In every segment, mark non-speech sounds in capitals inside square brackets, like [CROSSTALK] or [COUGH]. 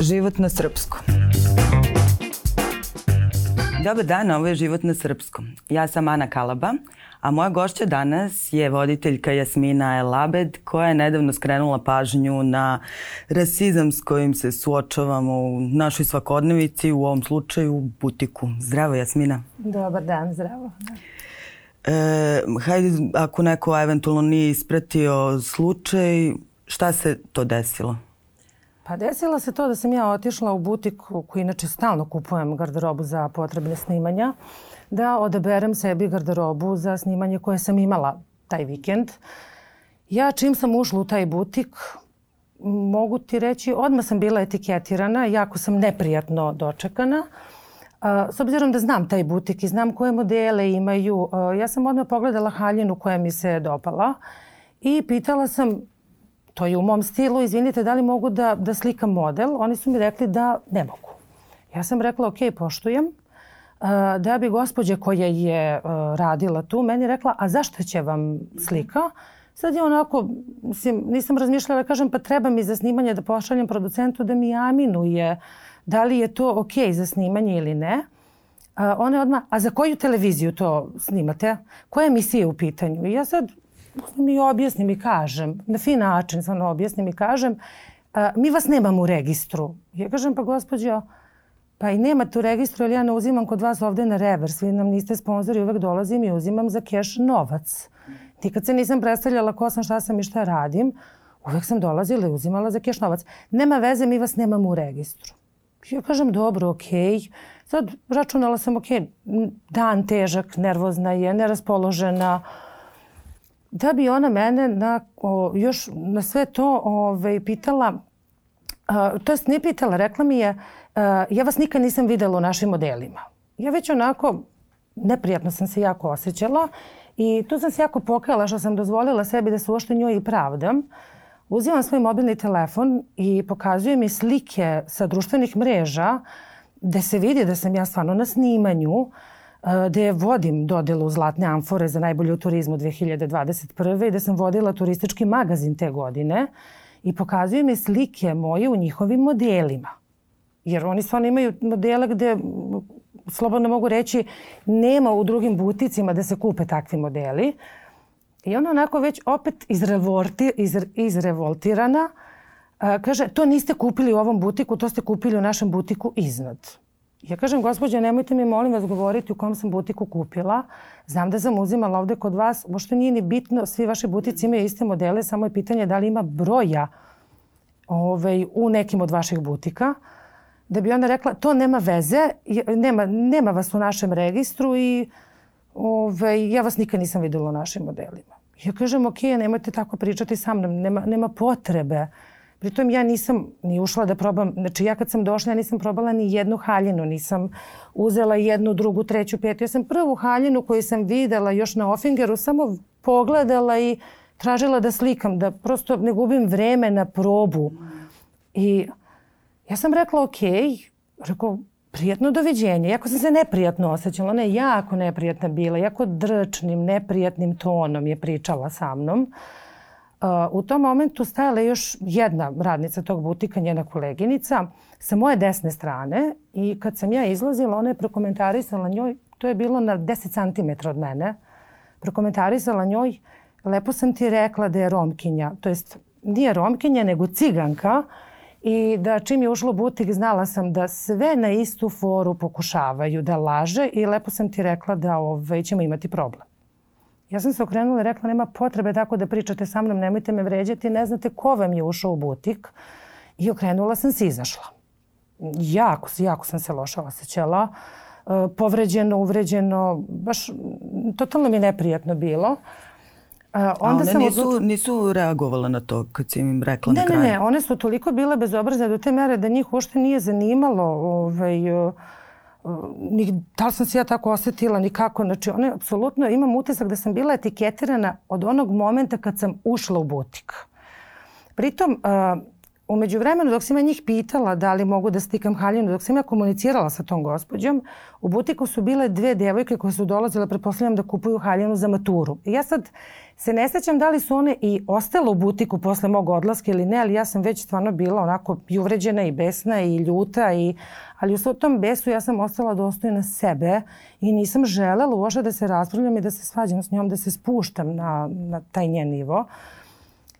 Život na srpskom. Dobar dan, ovo je Život na srpskom. Ja sam Ana Kalaba, a moja gošća danas je voditeljka Jasmina Elabed koja je nedavno skrenula pažnju na rasizam s kojim se suočavamo u našoj svakodnevici, u ovom slučaju u butiku. Zdravo Jasmina. Dobar dan, zdravo. E, hajde, ako neko eventualno nije ispratio slučaj, šta se to desilo? Pa desilo se to da sam ja otišla u butik koji inače stalno kupujem garderobu za potrebne snimanja, da odaberem sebi garderobu za snimanje koje sam imala taj vikend. Ja čim sam ušla u taj butik, mogu ti reći, odmah sam bila etiketirana, jako sam neprijatno dočekana. S obzirom da znam taj butik i znam koje modele imaju, ja sam odmah pogledala haljinu koja mi se dopala i pitala sam to je u mom stilu, izvinite, da li mogu da, da slikam model? Oni su mi rekli da ne mogu. Ja sam rekla, ok, poštujem. Uh, da bi gospođa koja je uh, radila tu meni rekla, a zašto će vam slika? Sad je onako, mislim, nisam razmišljala, kažem, pa treba mi za snimanje da pošaljem producentu da mi aminuje da li je to ok za snimanje ili ne. Uh, ona je odmah, a za koju televiziju to snimate? Koja emisija je u pitanju? I ja sad mi objasnim i kažem, na fin način sam objasnim i kažem, a, mi vas nemamo u registru. Ja kažem, pa gospođo, pa i nemate u registru, ali ja ne uzimam kod vas ovde na revers. Vi nam niste sponzori, uvek dolazim i uzimam za keš novac. Nikad se nisam predstavljala ko sam, šta sam i šta radim. Uvek sam dolazila i uzimala za keš novac. Nema veze, mi vas nemamo u registru. Ja kažem, dobro, okej. Okay. Sad računala sam, okej, okay, dan težak, nervozna je, neraspoložena, da bi ona mene na, o, još na sve to ovaj, pitala, a, to jest ne pitala, rekla mi je, a, ja vas nikad nisam videla u našim modelima. Ja već onako, neprijatno sam se jako osjećala i tu sam se jako pokajala što sam dozvolila sebi da se uošte njoj i pravdam. Uzimam svoj mobilni telefon i pokazuje mi slike sa društvenih mreža gde se vidi da sam ja stvarno na snimanju, uh, gde vodim dodelu Zlatne amfore za najbolje u turizmu 2021. i da sam vodila turistički magazin te godine i pokazuje mi slike moje u njihovim modelima. Jer oni stvarno imaju modele gde, slobodno mogu reći, nema u drugim buticima da se kupe takvi modeli. I ona onako već opet izrevolti, izre, izrevoltirana kaže, to niste kupili u ovom butiku, to ste kupili u našem butiku iznad. Ja kažem, gospođa, nemojte mi molim vas govoriti u kom sam butiku kupila. Znam da sam uzimala ovde kod vas. Možda nije ni bitno, svi vaši butici imaju iste modele, samo je pitanje da li ima broja ovaj, u nekim od vaših butika. Da bi ona rekla, to nema veze, nema, nema vas u našem registru i ovaj, ja vas nikad nisam videla u našim modelima. Ja kažem, ok, nemojte tako pričati sa mnom, nema, nema potrebe. Pritom ja nisam ni ušla da probam, znači ja kad sam došla ja nisam probala ni jednu haljinu, nisam uzela jednu, drugu, treću, petu. Ja sam prvu haljinu koju sam videla još na Offingeru samo pogledala i tražila da slikam, da prosto ne gubim vreme na probu. I ja sam rekla ok, rekao prijatno doviđenje. Jako sam se neprijatno osjećala, ona je jako neprijatna bila, jako drčnim, neprijatnim tonom je pričala sa mnom. Uh, u tom momentu stajala još jedna radnica tog butika, njena koleginica, sa moje desne strane i kad sam ja izlazila, ona je prokomentarisala njoj, to je bilo na 10 cm od mene, prokomentarisala njoj, lepo sam ti rekla da je romkinja, to jest nije romkinja nego ciganka i da čim je ušlo butik znala sam da sve na istu foru pokušavaju da laže i lepo sam ti rekla da ovaj, ćemo imati problem. Ja sam se okrenula i rekla nema potrebe tako da pričate sa mnom, nemojte me vređati, ne znate ko vam je ušao u butik. I okrenula sam se i izašla. Jako, jako sam se loša osjećala. E, povređeno, uvređeno, baš totalno mi neprijatno bilo. Uh, onda A one sam nisu, odluč... nisu reagovala na to kad si im rekla ne, na kraju? Ne, ne, one su toliko bile bezobrazne do te mere da njih uopšte nije zanimalo ovaj, uh, ni, da li sam se ja tako osetila, ni kako. Znači, one, apsolutno imam utisak da sam bila etiketirana od onog momenta kad sam ušla u butik. Pritom, uh, Umeđu vremenu, dok sam ja njih pitala da li mogu da stikam haljinu, dok sam ja komunicirala sa tom gospođom, u butiku su bile dve devojke koje su dolazile, pretpostavljam, da kupuju haljinu za maturu. I ja sad se ne sećam da li su one i ostale u butiku posle mog odlaska ili ne, ali ja sam već stvarno bila onako i uvređena i besna i ljuta, i, ali u tom besu ja sam ostala dostojna sebe i nisam želela uošte da se raspravljam i da se svađam s njom, da se spuštam na, na taj njen nivo.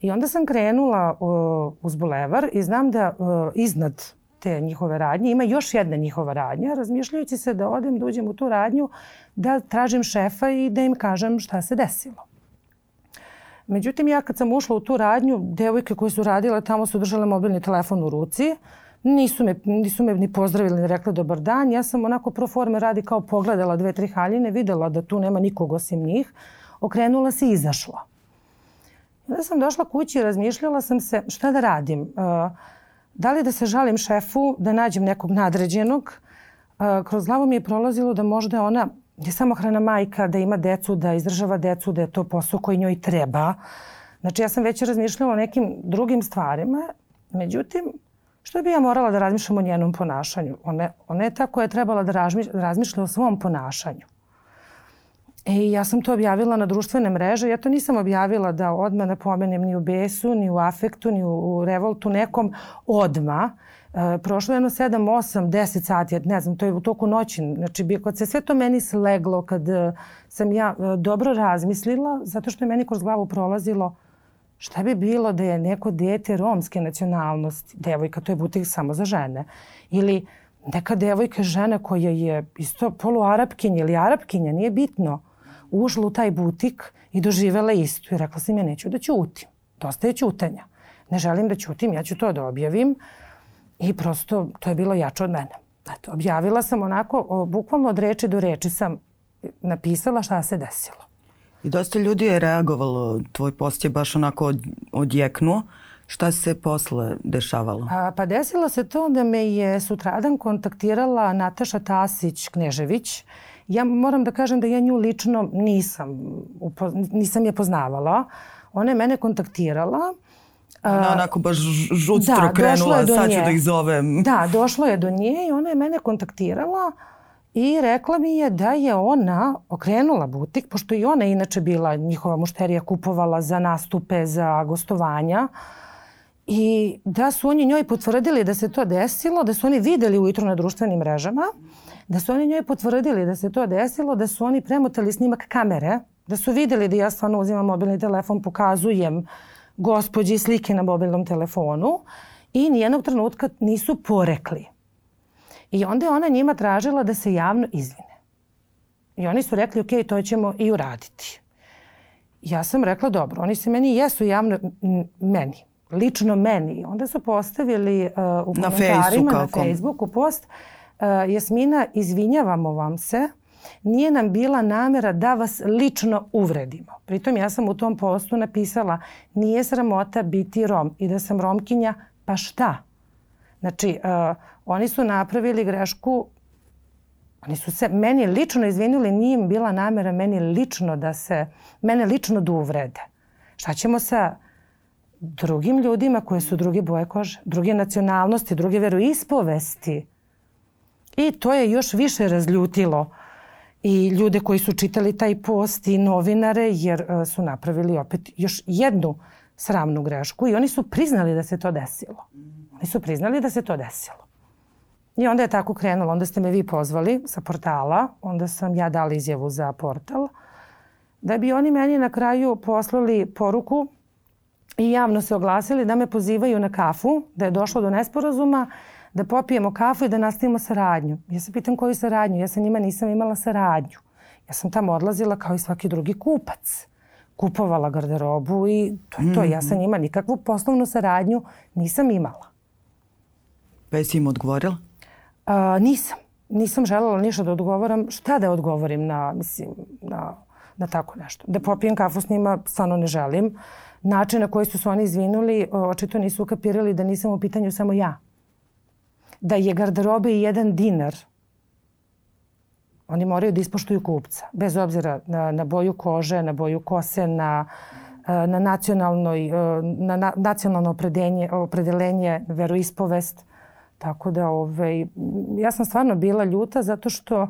I onda sam krenula uh, uz bulevar i znam da uh, iznad te njihove radnje ima još jedna njihova radnja, razmišljajući se da odem, da uđem u tu radnju, da tražim šefa i da im kažem šta se desilo. Međutim, ja kad sam ušla u tu radnju, devojke koje su radile tamo su držale mobilni telefon u ruci. Nisu me, nisu me ni pozdravili, ni rekli dobar dan. Ja sam onako pro forme radi kao pogledala dve, tri haljine, videla da tu nema nikog osim njih. Okrenula se i izašla. Onda sam došla kući i razmišljala sam se šta da radim. Uh, da li da se žalim šefu, da nađem nekog nadređenog. Uh, kroz glavu mi je prolazilo da možda ona je samohrana majka, da ima decu, da izdržava decu, da je to posao koji njoj treba. Znači ja sam već razmišljala o nekim drugim stvarima. Međutim, što bi ja morala da razmišljam o njenom ponašanju? Ona, ona je ta koja je trebala da razmišlja o svom ponašanju. E, ja sam to objavila na društvene mreže. Ja to nisam objavila da odmah napomenem ni u besu, ni u afektu, ni u, u revoltu nekom odma. E, prošlo je jedno 7, 8, 10 sati, ne znam, to je u toku noći. Znači, kad se sve to meni sleglo, kad e, sam ja e, dobro razmislila, zato što je meni kroz glavu prolazilo šta bi bilo da je neko dete romske nacionalnosti, devojka, to je butik samo za žene, ili neka devojka žena koja je isto poluarapkinja ili arapkinja, nije bitno, ušla u taj butik i doživela isto. I rekla sam ja neću da ćutim. Dosta je ćutanja. Ne želim da ćutim, ja ću to da objavim. I prosto to je bilo jače od mene. Eto, objavila sam onako, o, bukvalno od reči do reči sam napisala šta se desilo. I dosta ljudi je reagovalo, tvoj post je baš onako od, odjeknuo. Šta se posle dešavalo? A, pa desilo se to da me je sutradan kontaktirala Nataša Tasić-Knežević Ja moram da kažem da ja nju lično nisam, upo, nisam je poznavala. Ona je mene kontaktirala. Ona onako baš žustro da, krenula, sad ću da ih zovem. Da, došlo je do nje i ona je mene kontaktirala i rekla mi je da je ona okrenula butik, pošto i ona inače bila njihova mušterija kupovala za nastupe, za gostovanja. I da su oni njoj potvrdili da se to desilo, da su oni videli ujutro na društvenim mrežama. Da su oni njoj potvrdili da se to desilo, da su oni premotali snimak kamere, da su videli da ja stvarno uzimam mobilni telefon, pokazujem gospođi slike na mobilnom telefonu i nijednog trenutka nisu porekli. I onda je ona njima tražila da se javno izvine. I oni su rekli, ok, to ćemo i uraditi. Ja sam rekla, dobro, oni se meni jesu javno, meni, lično meni. Onda su postavili uh, u na komentarima na Facebooku post uh, Jasmina, izvinjavamo vam se, nije nam bila namera da vas lično uvredimo. Pritom ja sam u tom postu napisala nije sramota biti Rom i da sam Romkinja, pa šta? Znači, uh, oni su napravili grešku Oni su se meni lično izvinuli, nije im bila namera meni lično da se, mene lično da uvrede. Šta ćemo sa drugim ljudima koji su druge boje kože, druge nacionalnosti, druge veroispovesti? I to je još više razljutilo i ljude koji su čitali taj post i novinare jer e, su napravili opet još jednu sramnu grešku i oni su priznali da se to desilo. Oni su priznali da se to desilo. I onda je tako krenulo. Onda ste me vi pozvali sa portala, onda sam ja dala izjavu za portal, da bi oni meni na kraju poslali poruku i javno se oglasili da me pozivaju na kafu, da je došlo do nesporazuma, da popijemo kafu i da nastavimo saradnju. Ja se pitam koju saradnju. Ja sa njima nisam imala saradnju. Ja sam tamo odlazila kao i svaki drugi kupac. Kupovala garderobu i to je to. Ja sa mhm. njima nikakvu poslovnu saradnju nisam imala. Pa jesi im odgovorila? A, nisam. Nisam želela ništa da odgovoram. Šta da odgovorim na, mislim, na, na tako nešto? Da popijem kafu s njima stvarno ne želim. Način na koji su se oni izvinuli, očito nisu ukapirali da nisam u pitanju samo ja da je garderobe jedan dinar, oni moraju da ispoštuju kupca, bez obzira na, na boju kože, na boju kose, na na nacionalnoj, na, na nacionalno opredeljenje, opredeljenje veroispovest. Tako da ovaj, ja sam stvarno bila ljuta zato što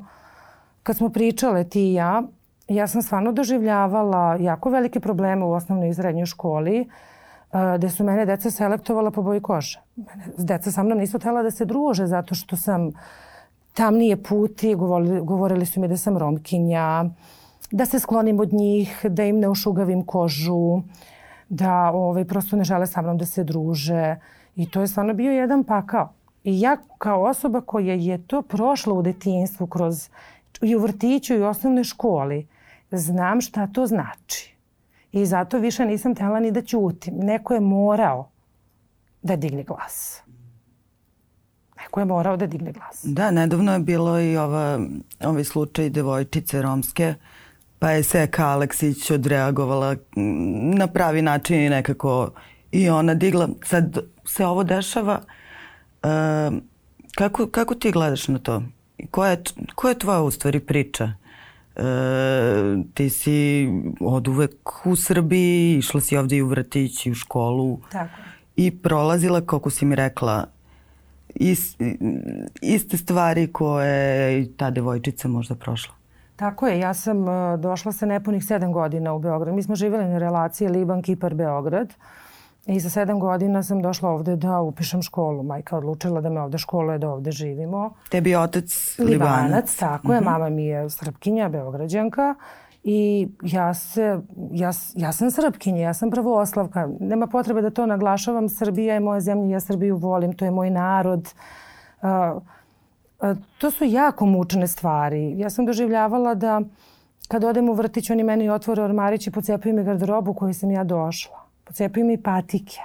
kad smo pričale ti i ja, ja sam stvarno doživljavala jako velike probleme u osnovnoj i srednjoj školi gde su mene deca selektovala po boji kože. Mene, deca sa mnom nisu tela da se druže zato što sam tamnije puti, govorili, govorili su mi da sam romkinja, da se sklonim od njih, da im ne ošugavim kožu, da ovaj, prosto ne žele sa mnom da se druže. I to je stvarno bio jedan pakao. I ja kao osoba koja je to prošla u detinstvu kroz i u vrtiću i u osnovnoj školi, znam šta to znači. I zato više nisam tela ni da ćutim. Neko je morao da digne glas. Neko je morao da digne glas. Da, nedavno je bilo i ova, ovaj slučaj devojčice romske, pa je Seka Aleksić odreagovala na pravi način i nekako i ona digla. Sad se ovo dešava. Uh, kako, kako ti gledaš na to? Koja je, koja je tvoja u stvari priča? E, ti si od uvek u Srbiji, išla si ovde i u vrtić i u školu. Tako. I prolazila, kako si mi rekla, is, iste stvari koje je ta devojčica možda prošla. Tako je, ja sam e, došla sa nepunih sedam godina u Beograd. Mi smo živjeli na relaciji Liban, Kipar, Beograd. I za sedam godina sam došla ovde da upišem školu. Majka odlučila da me ovde školuje, da ovde živimo. Tebi je otac Libanac. Libanac, tako je. Mhm. -huh. Mama mi je srpkinja, beograđanka. I ja, se, ja, ja sam srpkinja, ja sam pravoslavka. Nema potrebe da to naglašavam. Srbija je moja zemlja, ja Srbiju volim, to je moj narod. Uh, uh, to su jako mučne stvari. Ja sam doživljavala da kad odem u vrtić, oni meni otvore ormarić i pocepaju mi garderobu koju sam ja došla pocepaju mi patike.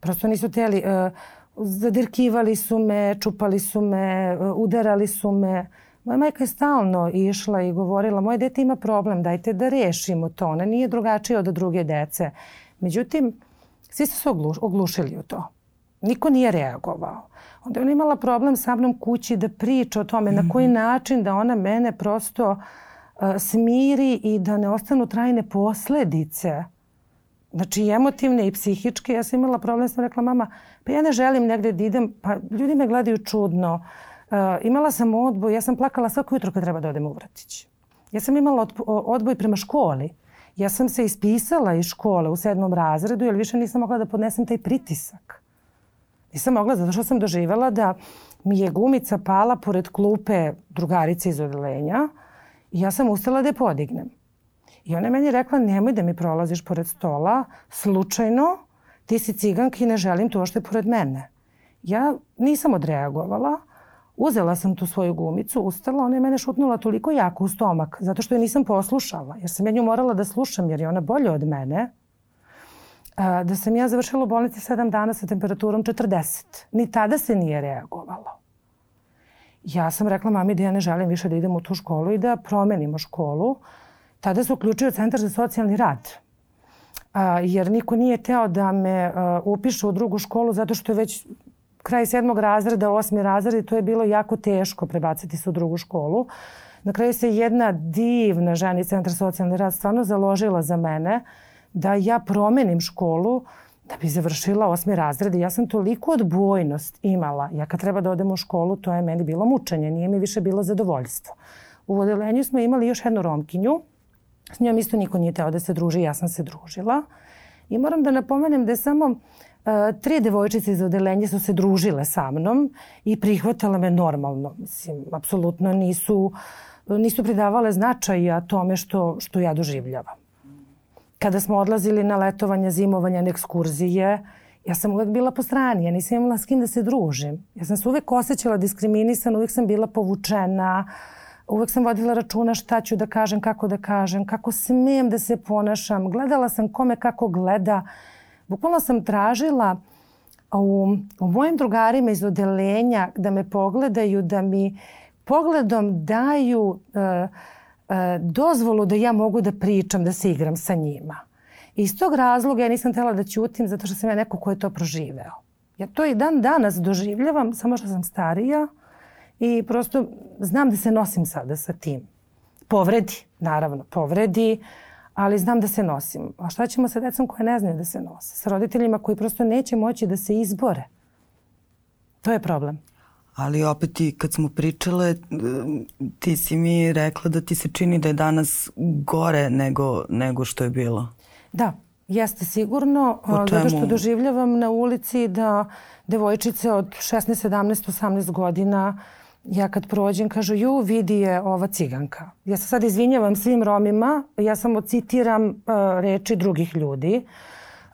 Prosto nisu teli, uh, zadirkivali su me, čupali su me, uh, udarali su me. Moja majka je stalno išla i govorila, moje dete ima problem, dajte da rešimo to. Ona nije drugačija od druge dece. Međutim, svi su se ogluš, oglušili u to. Niko nije reagovao. Onda je ona imala problem sa mnom kući da priča o tome mm -hmm. na koji mhm. način da ona mene prosto uh, smiri i da ne ostanu trajne posledice Znači i emotivne i psihičke. Ja sam imala problem, sam rekla mama, pa ja ne želim negde da idem, pa ljudi me gledaju čudno. Uh, imala sam odboj, ja sam plakala svako jutro kad treba da odem u vratić. Ja sam imala odboj prema školi. Ja sam se ispisala iz škole u sedmom razredu jer više nisam mogla da podnesem taj pritisak. Nisam mogla zato što sam doživela da mi je gumica pala pored klupe drugarice iz odelenja i ja sam ustala da je podignem. I ona je meni rekla, nemoj da mi prolaziš pored stola, slučajno, ti si ciganka i ne želim to što je pored mene. Ja nisam odreagovala, uzela sam tu svoju gumicu, ustala, ona je mene šutnula toliko jako u stomak, zato što je nisam poslušala, jer sam ja nju morala da slušam, jer je ona bolja od mene, da sam ja završila u bolnici 7 dana sa temperaturom 40. Ni tada se nije reagovalo. Ja sam rekla mami da ja ne želim više da idem u tu školu i da promenimo školu. Tada se uključio Centar za socijalni rad. A, jer niko nije teo da me a, upiše u drugu školu zato što je već kraj sedmog razreda, osmi razred i to je bilo jako teško prebaciti se u drugu školu. Na kraju se jedna divna žena iz Centra socijalni rad stvarno založila za mene da ja promenim školu da bi završila osmi razred ja sam toliko odbojnost imala. Ja kad treba da odem u školu, to je meni bilo mučenje, nije mi više bilo zadovoljstvo. U odelenju smo imali još jednu romkinju S njom isto niko nije teo da se druži, ja sam se družila. I moram da napomenem da je samo uh, tri devojčice iz odelenja su se družile sa mnom i prihvatale me normalno. Mislim, apsolutno nisu, nisu pridavale značaja tome što, što ja doživljavam. Kada smo odlazili na letovanje, zimovanje, na ekskurzije, ja sam uvek bila po strani, ja nisam imala s kim da se družim. Ja sam se uvek osjećala diskriminisana, uvek sam bila povučena, uh, Uvek sam vodila računa šta ću da kažem, kako da kažem, kako smijem da se ponašam. Gledala sam kome kako gleda. Bukvalno sam tražila u, u mojim drugarima iz odelenja da me pogledaju, da mi pogledom daju uh, uh, dozvolu da ja mogu da pričam, da se igram sa njima. I iz tog razloga ja nisam tela da ćutim zato što sam ja neko ko je to proživeo. Ja to i dan danas doživljavam, samo što sam starija, i prosto znam da se nosim sada sa tim. Povredi, naravno, povredi, ali znam da se nosim. A šta ćemo sa decom koje ne znaju da se nose? Sa roditeljima koji prosto neće moći da se izbore. To je problem. Ali opet i kad smo pričale, ti si mi rekla da ti se čini da je danas gore nego, nego što je bilo. Da, jeste sigurno. Zato što doživljavam na ulici da devojčice od 16, 17, 18 godina ja kad prođem kažu ju vidi je ova ciganka. Ja se sad izvinjavam svim Romima, ja samo citiram uh, reči drugih ljudi.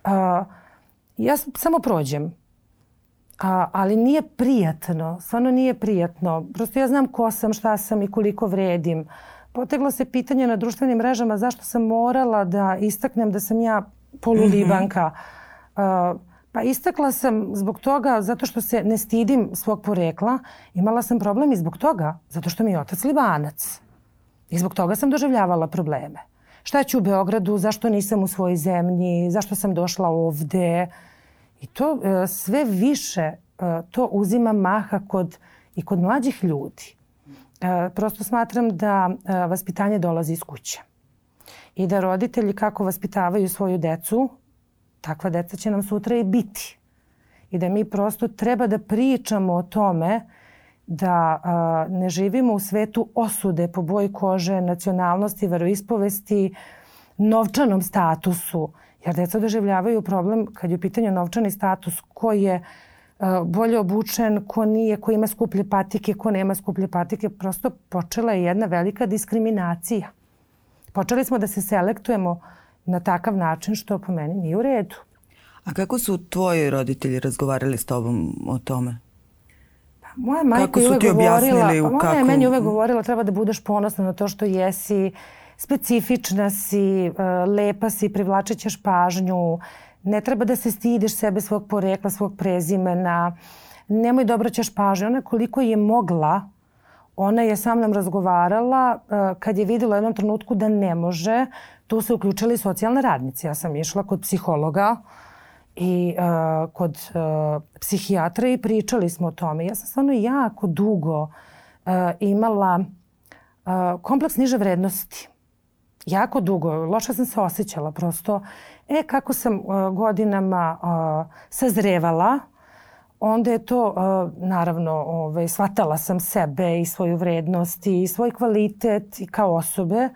Uh, ja samo prođem A, ali nije prijatno, stvarno nije prijatno. Prosto ja znam ko sam, šta sam i koliko vredim. Poteglo se pitanje na društvenim mrežama zašto sam morala da istaknem da sam ja polulibanka. Mm -hmm. uh, pa istakla sam zbog toga zato što se ne stidim svog porekla. Imala sam problem i zbog toga zato što mi je otac libanac. I zbog toga sam doživljavala probleme. Šta ću u Beogradu, zašto nisam u svojoj zemlji, zašto sam došla ovde. I to e, sve više e, to uzima maha kod, i kod mlađih ljudi. E, prosto smatram da vaspitanje dolazi iz kuće. I da roditelji kako vaspitavaju svoju decu, takva deca će nam sutra i biti. I da mi prosto treba da pričamo o tome da a, ne živimo u svetu osude po boji kože, nacionalnosti, veroispovesti, novčanom statusu, Jer deca doživljavaju problem kad je u pitanju novčani status, ko je bolje obučen, ko nije, ko ima skuplje patike, ko nema skuplje patike. Prosto počela je jedna velika diskriminacija. Počeli smo da se selektujemo na takav način što po meni nije u redu. A kako su tvoji roditelji razgovarali s tobom o tome? Pa, moja majka kako su ti objasnili govorila, pa moja kako... je meni uvek govorila treba da budeš ponosna na to što jesi, specifična si, e, lepa si, privlačećeš pažnju, ne treba da se stidiš sebe svog porekla, svog prezimena, nemoj da obraćaš pažnju. Ona koliko je mogla, ona je sa mnom razgovarala e, kad je videla u jednom trenutku da ne može, tu se uključili socijalne radnice. Ja sam išla kod psihologa i uh, kod uh, psihijatra i pričali smo o tome. Ja sam stvarno jako dugo uh, imala uh, kompleks niže vrednosti jako dugo, loše sam se osjećala prosto. E, kako sam uh, godinama uh, sazrevala, onda je to, uh, naravno, ovaj, shvatala sam sebe i svoju vrednost i svoj kvalitet i kao osobe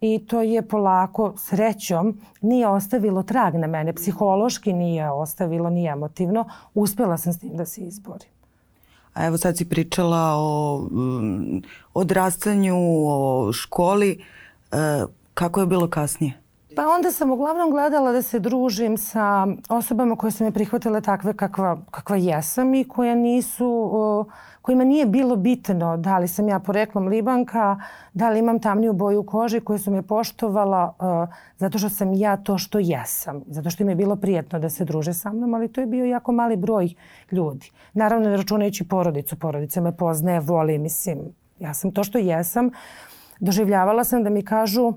i to je polako, srećom, nije ostavilo trag na mene. Psihološki nije ostavilo, nije emotivno. Uspela sam s tim da se izborim. A evo sad si pričala o um, odrastanju, o školi. Uh, Kako je bilo kasnije? Pa onda sam uglavnom gledala da se družim sa osobama koje su me prihvatile takve kakva, kakva jesam i koje nisu, kojima nije bilo bitno da li sam ja poreklom Libanka, da li imam tamniju boju kože koje su me poštovala zato što sam ja to što jesam. Zato što im je bilo prijetno da se druže sa mnom, ali to je bio jako mali broj ljudi. Naravno, ne računajući porodicu. Porodica me poznaje, voli, mislim, ja sam to što jesam. Doživljavala sam da mi kažu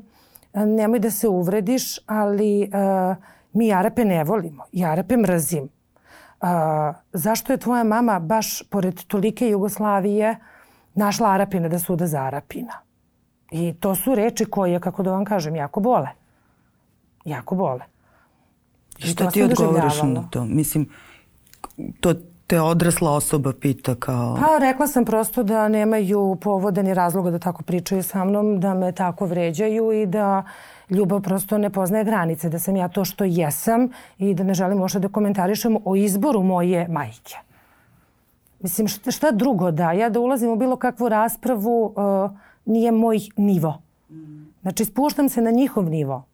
nemoj da se uvrediš, ali uh, mi Arape ne volimo. I Arape mrazim. Uh, zašto je tvoja mama baš pored tolike Jugoslavije našla Arapina da suda za Arapina? I to su reči koje, kako da vam kažem, jako bole. Jako bole. I šta ti odgovoriš na to? Mislim, to te odrasla osoba pita kao... Pa rekla sam prosto da nemaju povoda ni razloga da tako pričaju sa mnom, da me tako vređaju i da ljubav prosto ne poznaje granice, da sam ja to što jesam i da ne želim možda da komentarišem o izboru moje majke. Mislim, šta, šta drugo da? Ja da ulazim u bilo kakvu raspravu uh, nije moj nivo. Znači, spuštam se na njihov nivo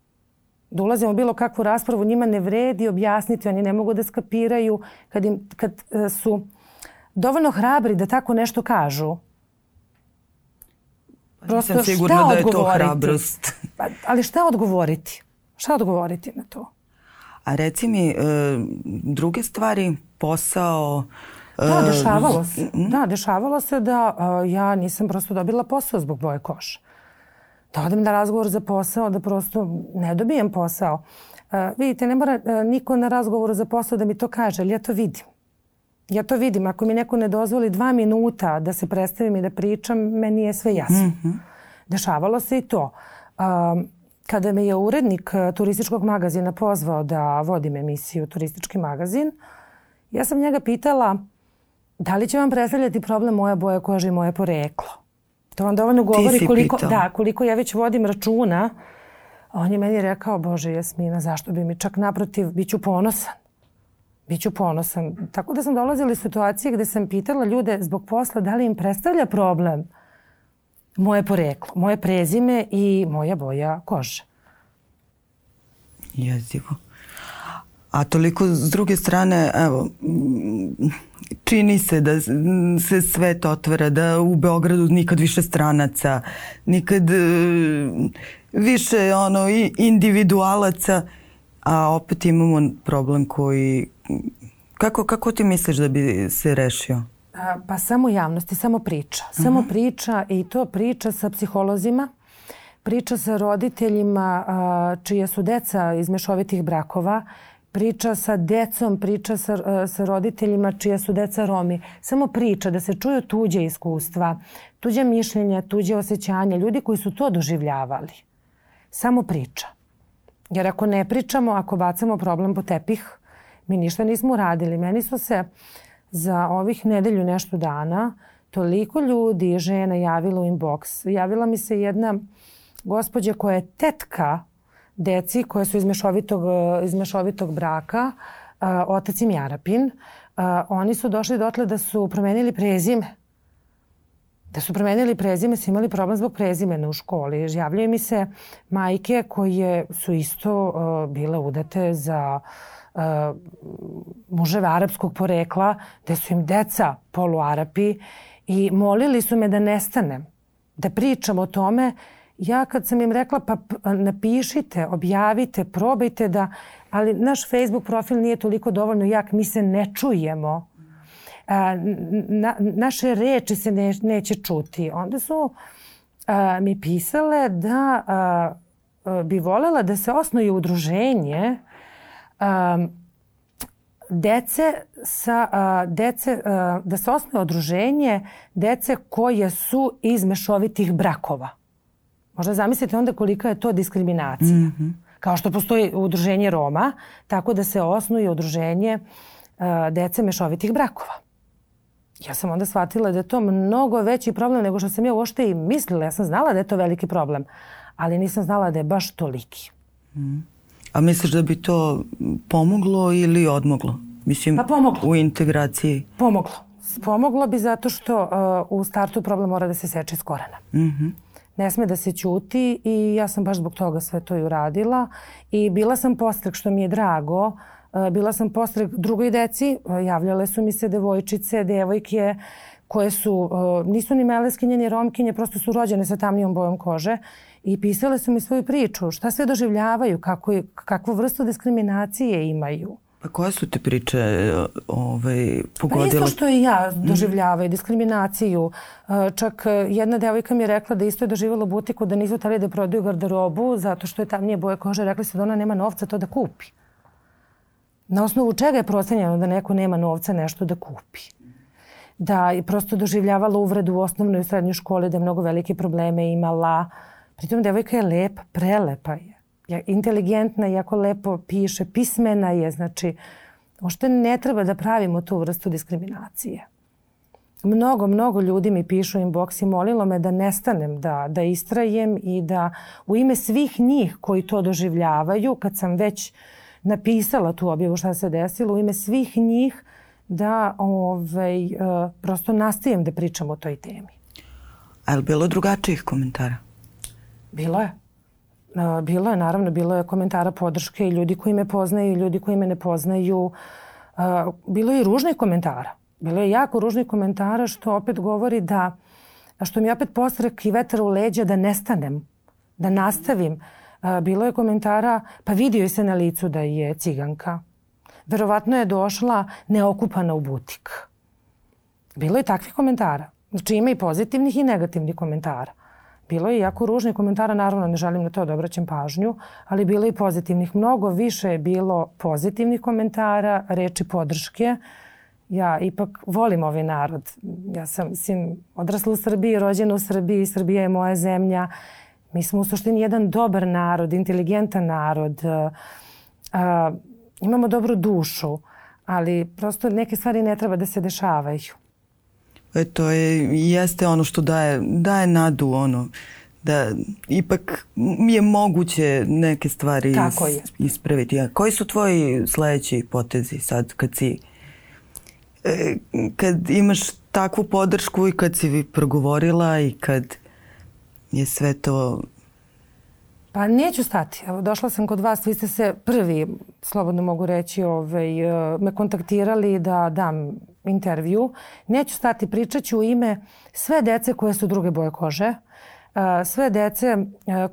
da ulazimo u bilo kakvu raspravu, njima ne vredi objasniti, oni ne mogu da skapiraju kad, im, kad e, su dovoljno hrabri da tako nešto kažu. Pa Prosto Nisam sigurna da je to hrabrost. Pa, ali šta odgovoriti? Šta odgovoriti na to? A reci mi, e, druge stvari, posao... E, da, dešavalo se. Da, dešavalo se da ja nisam prosto dobila posao zbog boje koša da odem na razgovor za posao, da prosto ne dobijem posao. Uh, vidite, ne mora uh, niko na razgovoru za posao da mi to kaže, ali ja to vidim. Ja to vidim. Ako mi neko ne dozvoli dva minuta da se predstavim i da pričam, meni je sve jasno. Mm -hmm. Dešavalo se i to. Uh, kada me je urednik turističkog magazina pozvao da vodim emisiju Turistički magazin, ja sam njega pitala da li će vam predstavljati problem moja boja kože i moje poreklo. To vam dovoljno govori koliko, da, koliko ja već vodim računa. On je meni rekao, Bože Jasmina, zašto bi mi čak naprotiv, bit ću ponosan. Biću ponosan. Tako da sam dolazila iz situacije gde sam pitala ljude zbog posla da li im predstavlja problem moje poreklo, moje prezime i moja boja kože. Jezivo. A toliko s druge strane, evo, čini se da se svet otvara, da u Beogradu nikad više stranaca, nikad e, više ono individualaca, a opet imamo problem koji... Kako, kako ti misliš da bi se rešio? Pa samo javnosti, samo priča. Samo uh mhm. -huh. priča i to priča sa psiholozima, priča sa roditeljima čije su deca iz mešovitih brakova, priča sa decom, priča sa, sa roditeljima čije su deca Romi. Samo priča da se čuju tuđe iskustva, tuđe mišljenja, tuđe osjećanja, ljudi koji su to doživljavali. Samo priča. Jer ako ne pričamo, ako bacamo problem po tepih, mi ništa nismo uradili. Meni su se za ovih nedelju nešto dana toliko ljudi, žena javila u inbox. Javila mi se jedna gospođa koja je tetka deci koje su iz mešovitog, iz mešovitog braka, otac im Jarapin. Oni su došli dotle da su promenili prezime. Da su promenili prezime, su imali problem zbog prezimena u školi. Javljaju mi se majke koje su isto bile udate za muževe arapskog porekla, gde su im deca poluarapi i molili su me da nestanem, da pričam o tome ja kad sam im rekla pa napišite, objavite, probajte da, ali naš Facebook profil nije toliko dovoljno jak, mi se ne čujemo. A, na, naše reči se ne, neće čuti. Onda su a, mi pisale da a, a, bi volela da se osnoje udruženje a, dece sa a, dece a, da se osnoje udruženje dece koje su iz mešovitih brakova. Možda zamislite onda kolika je to diskriminacija. Mm -hmm. Kao što postoji udruženje Roma, tako da se osnuje udruženje uh, dece mešovitih brakova. Ja sam onda shvatila da je to mnogo veći problem nego što sam ja uošte i mislila. Ja sam znala da je to veliki problem, ali nisam znala da je baš toliki. Mm. A misliš da bi to pomoglo ili odmoglo? Mislim, pa pomoglo. u integraciji? Pomoglo. Pomoglo bi zato što uh, u startu problem mora da se seče iz korana. Mm -hmm ne sme da se ćuti i ja sam baš zbog toga sve to i uradila. I bila sam postrek što mi je drago e, bila sam postrek drugoj deci e, javljale su mi se devojčice devojke koje su e, nisu ni meleskinje ni romkinje prosto su rođene sa tamnijom bojom kože i pisale su mi svoju priču šta sve doživljavaju kako, kakvu vrstu diskriminacije imaju Pa koje su te priče ovaj, pogodile? Pa isto što i ja doživljavaju, mm. diskriminaciju. E, čak e, jedna devojka mi je rekla da isto je doživjela butiku da nisu tali da prodaju garderobu zato što je tamnije boje kože. Rekli su da ona nema novca to da kupi. Na osnovu čega je procenjeno da neko nema novca nešto da kupi? Da je prosto doživljavala uvredu u osnovnoj i srednjoj školi, da je mnogo velike probleme imala. Pritom devojka je lepa, prelepa je inteligentna, jako lepo piše, pismena je, znači, ošte ne treba da pravimo tu vrstu diskriminacije. Mnogo, mnogo ljudi mi pišu inbox i molilo me da nestanem, da, da istrajem i da u ime svih njih koji to doživljavaju, kad sam već napisala tu objavu šta se desilo, u ime svih njih da ovaj, uh, prosto nastajem da pričam o toj temi. A je li bilo drugačijih komentara? Bilo je. Bilo je, naravno, bilo je komentara podrške i ljudi koji me poznaju i ljudi koji me ne poznaju. Bilo je i ružnih komentara. Bilo je jako ružnih komentara što opet govori da, što mi opet postrek i vetar u leđa da nestanem, da nastavim. Bilo je komentara, pa vidio se na licu da je ciganka. Verovatno je došla neokupana u butik. Bilo je takvih komentara. Znači ima i pozitivnih i negativnih komentara. Bilo je jako ružnih komentara, naravno ne želim na to da obraćam pažnju, ali bilo je i pozitivnih. Mnogo više je bilo pozitivnih komentara, reči podrške. Ja ipak volim ovaj narod. Ja sam, mislim, odrasla u Srbiji, rođena u Srbiji, Srbija je moja zemlja. Mi smo u suštini jedan dobar narod, inteligentan narod, a, a, imamo dobru dušu, ali prosto neke stvari ne treba da se dešavaju. E, to je, jeste ono što daje, daje nadu, ono, da ipak je moguće neke stvari Tako is, je. ispraviti. A koji su tvoji sledeći potezi sad kad si e, kad imaš takvu podršku i kad si progovorila i kad je sve to Pa neću stati. Evo, došla sam kod vas, vi ste se prvi, slobodno mogu reći, ovaj, e, me kontaktirali da dam intervju. Neću stati, pričat ću ime sve dece koje su druge boje kože, e, sve dece e,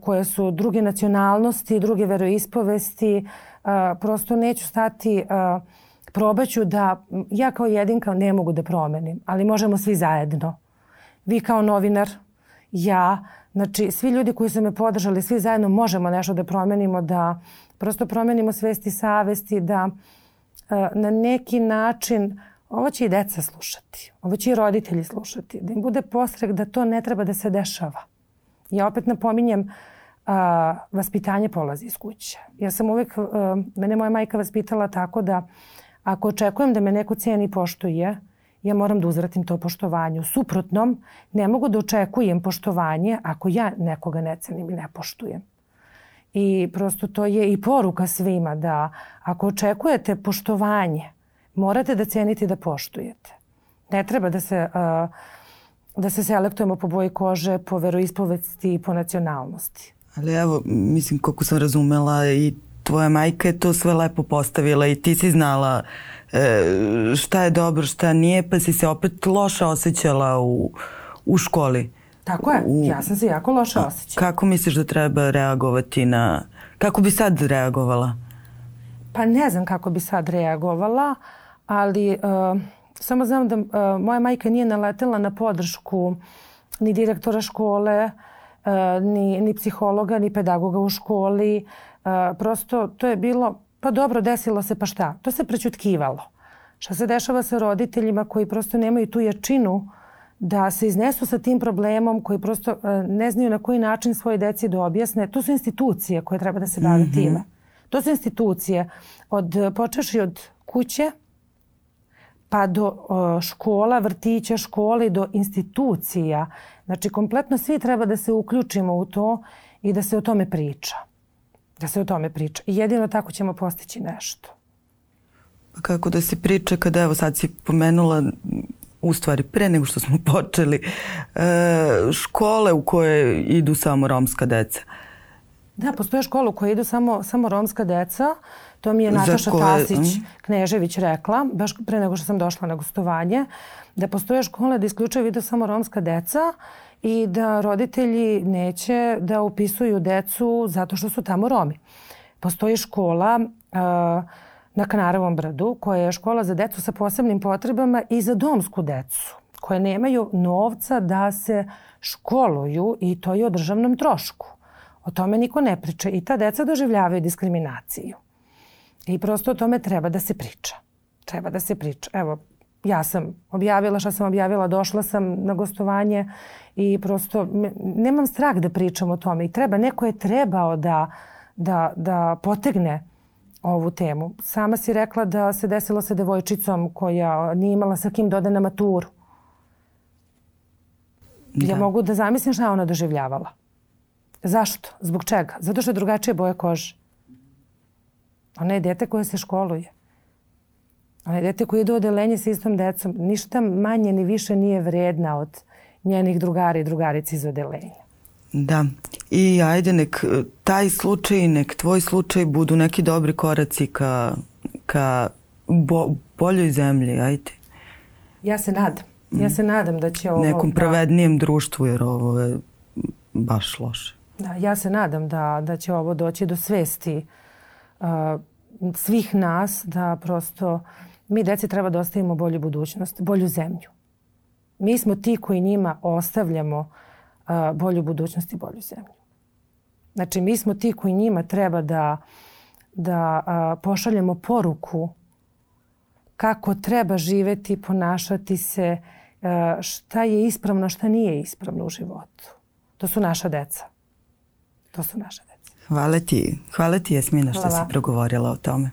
koje su druge nacionalnosti, druge veroispovesti. Prosto neću stati, probaću da, ja kao jedinka ne mogu da promenim, ali možemo svi zajedno. Vi kao novinar, ja, Znači, svi ljudi koji su me podržali, svi zajedno možemo nešto da promenimo, da prosto promenimo svesti savesti, da e, na neki način ovo će i deca slušati, ovo će i roditelji slušati, da im bude postrek da to ne treba da se dešava. Ja opet napominjem, a, vaspitanje polazi iz kuće. Ja sam uvek, a, mene moja majka vaspitala tako da ako očekujem da me neko cijeni i poštuje, ja moram da uzvratim to poštovanje. U suprotnom, ne mogu da očekujem poštovanje ako ja nekoga ne cenim i ne poštujem. I prosto to je i poruka svima da ako očekujete poštovanje, morate da cenite i da poštujete. Ne treba da se, da se selektujemo po boji kože, po veroispovesti i po nacionalnosti. Ali evo, mislim, koliko sam razumela i tvoja majka je to sve lepo postavila i ti si znala e, šta je dobro, šta nije, pa si se opet loše osjećala u, u školi. Tako je, u, ja sam se jako loše osjećala. Kako misliš da treba reagovati na... Kako bi sad reagovala? Pa ne znam kako bi sad reagovala, ali uh, samo znam da uh, moja majka nije naletela na podršku ni direktora škole, uh, ni, ni psihologa, ni pedagoga u školi. Uh, prosto to je bilo pa dobro, desilo se, pa šta? To se prećutkivalo. Šta se dešava sa roditeljima koji prosto nemaju tu jačinu da se iznesu sa tim problemom, koji prosto uh, ne znaju na koji način svoje deci da objasne. To su institucije koje treba da se bave mm -hmm. time. To su institucije od, počeši od kuće, pa do uh, škola, vrtića, škole, do institucija. Znači, kompletno svi treba da se uključimo u to i da se o tome priča da se o tome priča. I jedino tako ćemo postići nešto. Pa kako da se priča kada evo sad si pomenula u stvari pre nego što smo [LAUGHS] počeli e, škole u koje idu samo romska deca. Da, postoje škole u koje idu samo, samo romska deca. To mi je Nataša koje... Tasić mm. Knežević rekla, baš pre nego što sam došla na gostovanje, da postoje škole da isključaju idu samo romska deca i da roditelji neće da upisuju decu zato što su tamo Romi. Postoji škola uh, na Kanarovom brdu koja je škola za decu sa posebnim potrebama i za domsku decu koje nemaju novca da se školuju i to je o državnom trošku. O tome niko ne priča i ta deca doživljavaju diskriminaciju. I prosto o tome treba da se priča. Treba da se priča. Evo, ja sam objavila šta sam objavila, došla sam na gostovanje i prosto nemam strah da pričam o tome i treba, neko je trebao da, da, da potegne ovu temu. Sama si rekla da se desilo sa devojčicom koja nije imala sa kim da ode na maturu. Da. Ja mogu da zamislim šta ona doživljavala. Zašto? Zbog čega? Zato što je drugačije boje kože. Ona je dete koje se školuje. Je dete koje ide u odelenje sa istom decom. Ništa manje ni više nije vredna od njenih drugara i drugarica iz odelenja. Da. I ajde nek taj slučaj, nek tvoj slučaj budu neki dobri koraci ka, ka bo, boljoj zemlji, ajde. Ja se nadam. Ja se nadam da će ovo... Nekom da- pravednijem da, društvu, jer ovo je baš loše. Da, ja se nadam da, da će ovo doći do svesti uh, svih nas, da prosto mi deci treba da ostavimo bolju budućnost, bolju zemlju. Mi smo ti koji njima ostavljamo bolju budućnost i bolju zemlju. Znači, mi smo ti koji njima treba da, da uh, pošaljemo poruku kako treba živeti, ponašati se, šta je ispravno, šta nije ispravno u životu. To su naša deca. To su naše deca. Hvala ti. Hvala ti Jasmina što Hvala. si progovorila o tome.